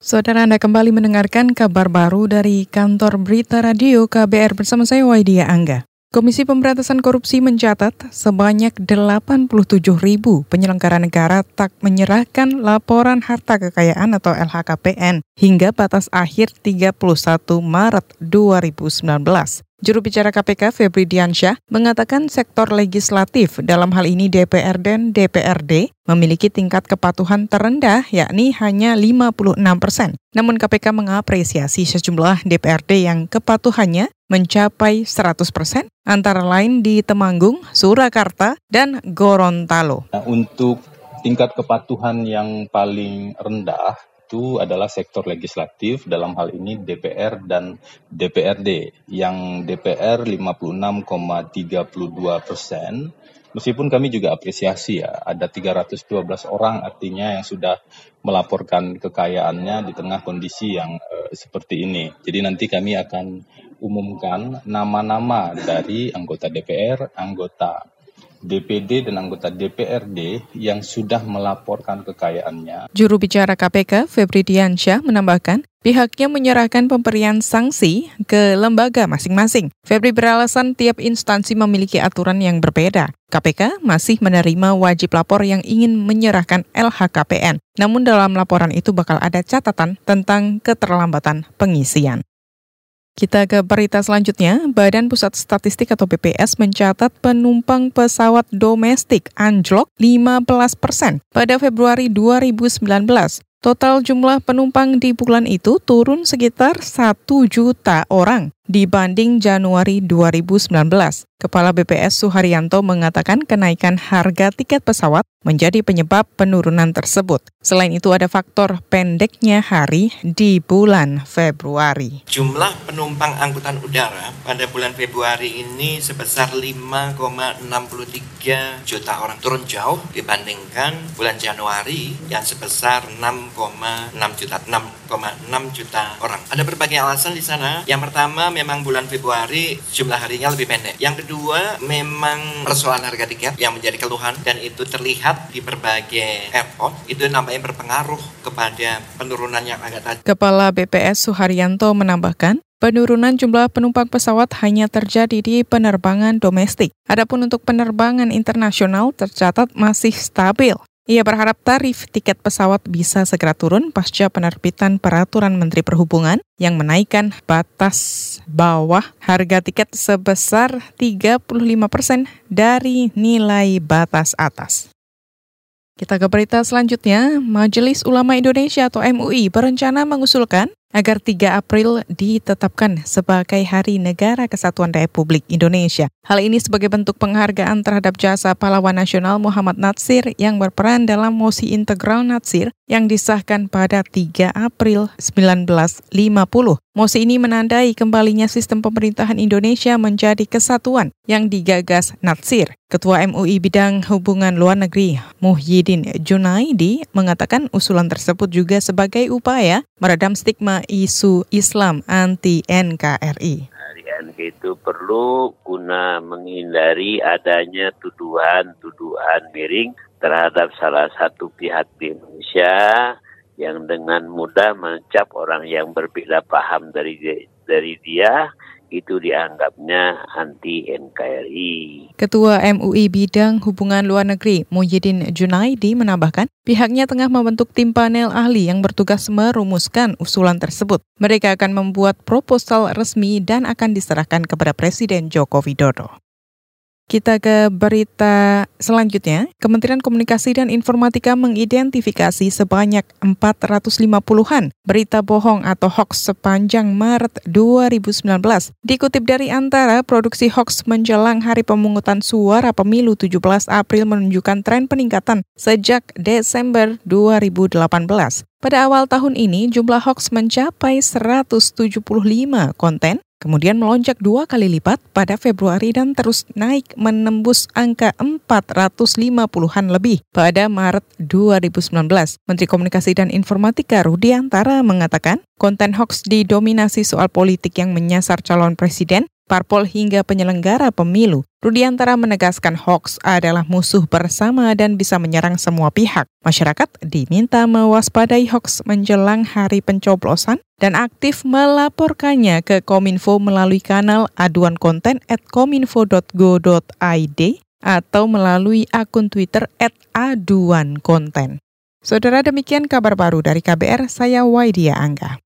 Saudara Anda kembali mendengarkan kabar baru dari kantor berita radio KBR bersama saya Waidia Angga. Komisi Pemberantasan Korupsi mencatat sebanyak 87 ribu penyelenggara negara tak menyerahkan laporan harta kekayaan atau LHKPN hingga batas akhir 31 Maret 2019. Juru bicara KPK Febri Diansyah mengatakan sektor legislatif dalam hal ini DPR dan DPRD memiliki tingkat kepatuhan terendah yakni hanya 56 persen. Namun KPK mengapresiasi sejumlah DPRD yang kepatuhannya mencapai 100 persen antara lain di Temanggung, Surakarta, dan Gorontalo. Nah, untuk tingkat kepatuhan yang paling rendah itu adalah sektor legislatif dalam hal ini DPR dan DPRD yang DPR 56,32 persen. Meskipun kami juga apresiasi ya ada 312 orang artinya yang sudah melaporkan kekayaannya di tengah kondisi yang uh, seperti ini. Jadi nanti kami akan umumkan nama-nama dari anggota DPR anggota DPD dan anggota DPRD yang sudah melaporkan kekayaannya. Juru bicara KPK, Febri Diansyah, menambahkan, pihaknya menyerahkan pemberian sanksi ke lembaga masing-masing. Febri beralasan tiap instansi memiliki aturan yang berbeda. KPK masih menerima wajib lapor yang ingin menyerahkan LHKPN. Namun dalam laporan itu bakal ada catatan tentang keterlambatan pengisian. Kita ke berita selanjutnya. Badan Pusat Statistik atau BPS mencatat penumpang pesawat domestik anjlok 15 persen pada Februari 2019. Total jumlah penumpang di bulan itu turun sekitar 1 juta orang dibanding Januari 2019. Kepala BPS Suharyanto mengatakan kenaikan harga tiket pesawat menjadi penyebab penurunan tersebut. Selain itu ada faktor pendeknya hari di bulan Februari. Jumlah penumpang angkutan udara pada bulan Februari ini sebesar 5,63 juta orang turun jauh dibandingkan bulan Januari yang sebesar 6,6 juta 6,6 juta orang. Ada berbagai alasan di sana. Yang pertama memang bulan Februari jumlah harinya lebih pendek. Yang kedua, memang persoalan harga tiket yang menjadi keluhan dan itu terlihat di berbagai airport itu nampaknya berpengaruh kepada penurunan yang agak tajam. Kepala BPS Suharyanto menambahkan, Penurunan jumlah penumpang pesawat hanya terjadi di penerbangan domestik. Adapun untuk penerbangan internasional tercatat masih stabil. Ia berharap tarif tiket pesawat bisa segera turun pasca penerbitan peraturan Menteri Perhubungan yang menaikkan batas bawah harga tiket sebesar 35 persen dari nilai batas atas. Kita ke berita selanjutnya, Majelis Ulama Indonesia atau MUI berencana mengusulkan agar 3 April ditetapkan sebagai Hari Negara Kesatuan Republik Indonesia. Hal ini sebagai bentuk penghargaan terhadap jasa pahlawan nasional Muhammad Natsir yang berperan dalam mosi integral Natsir yang disahkan pada 3 April 1950. Mosi ini menandai kembalinya sistem pemerintahan Indonesia menjadi kesatuan yang digagas Natsir. Ketua MUI Bidang Hubungan Luar Negeri Muhyiddin Junaidi mengatakan usulan tersebut juga sebagai upaya meredam stigma isu Islam anti NKRI. NK itu perlu guna menghindari adanya tuduhan-tuduhan miring terhadap salah satu pihak di Indonesia yang dengan mudah mencap orang yang berbeda paham dari dari dia itu dianggapnya anti NKRI. Ketua MUI Bidang Hubungan Luar Negeri Muhyiddin Junaidi menambahkan pihaknya tengah membentuk tim panel ahli yang bertugas merumuskan usulan tersebut. Mereka akan membuat proposal resmi dan akan diserahkan kepada Presiden Joko Widodo. Kita ke berita selanjutnya. Kementerian Komunikasi dan Informatika mengidentifikasi sebanyak 450-an berita bohong atau hoax sepanjang Maret 2019. Dikutip dari antara produksi hoax menjelang hari pemungutan suara pemilu 17 April menunjukkan tren peningkatan sejak Desember 2018. Pada awal tahun ini, jumlah hoax mencapai 175 konten kemudian melonjak dua kali lipat pada Februari dan terus naik menembus angka 450-an lebih pada Maret 2019. Menteri Komunikasi dan Informatika Rudiantara mengatakan konten hoax didominasi soal politik yang menyasar calon presiden parpol hingga penyelenggara pemilu. Rudiantara menegaskan hoax adalah musuh bersama dan bisa menyerang semua pihak. Masyarakat diminta mewaspadai hoax menjelang hari pencoblosan dan aktif melaporkannya ke Kominfo melalui kanal aduan konten at kominfo.go.id atau melalui akun Twitter at aduan konten. Saudara demikian kabar baru dari KBR, saya Waidia Angga.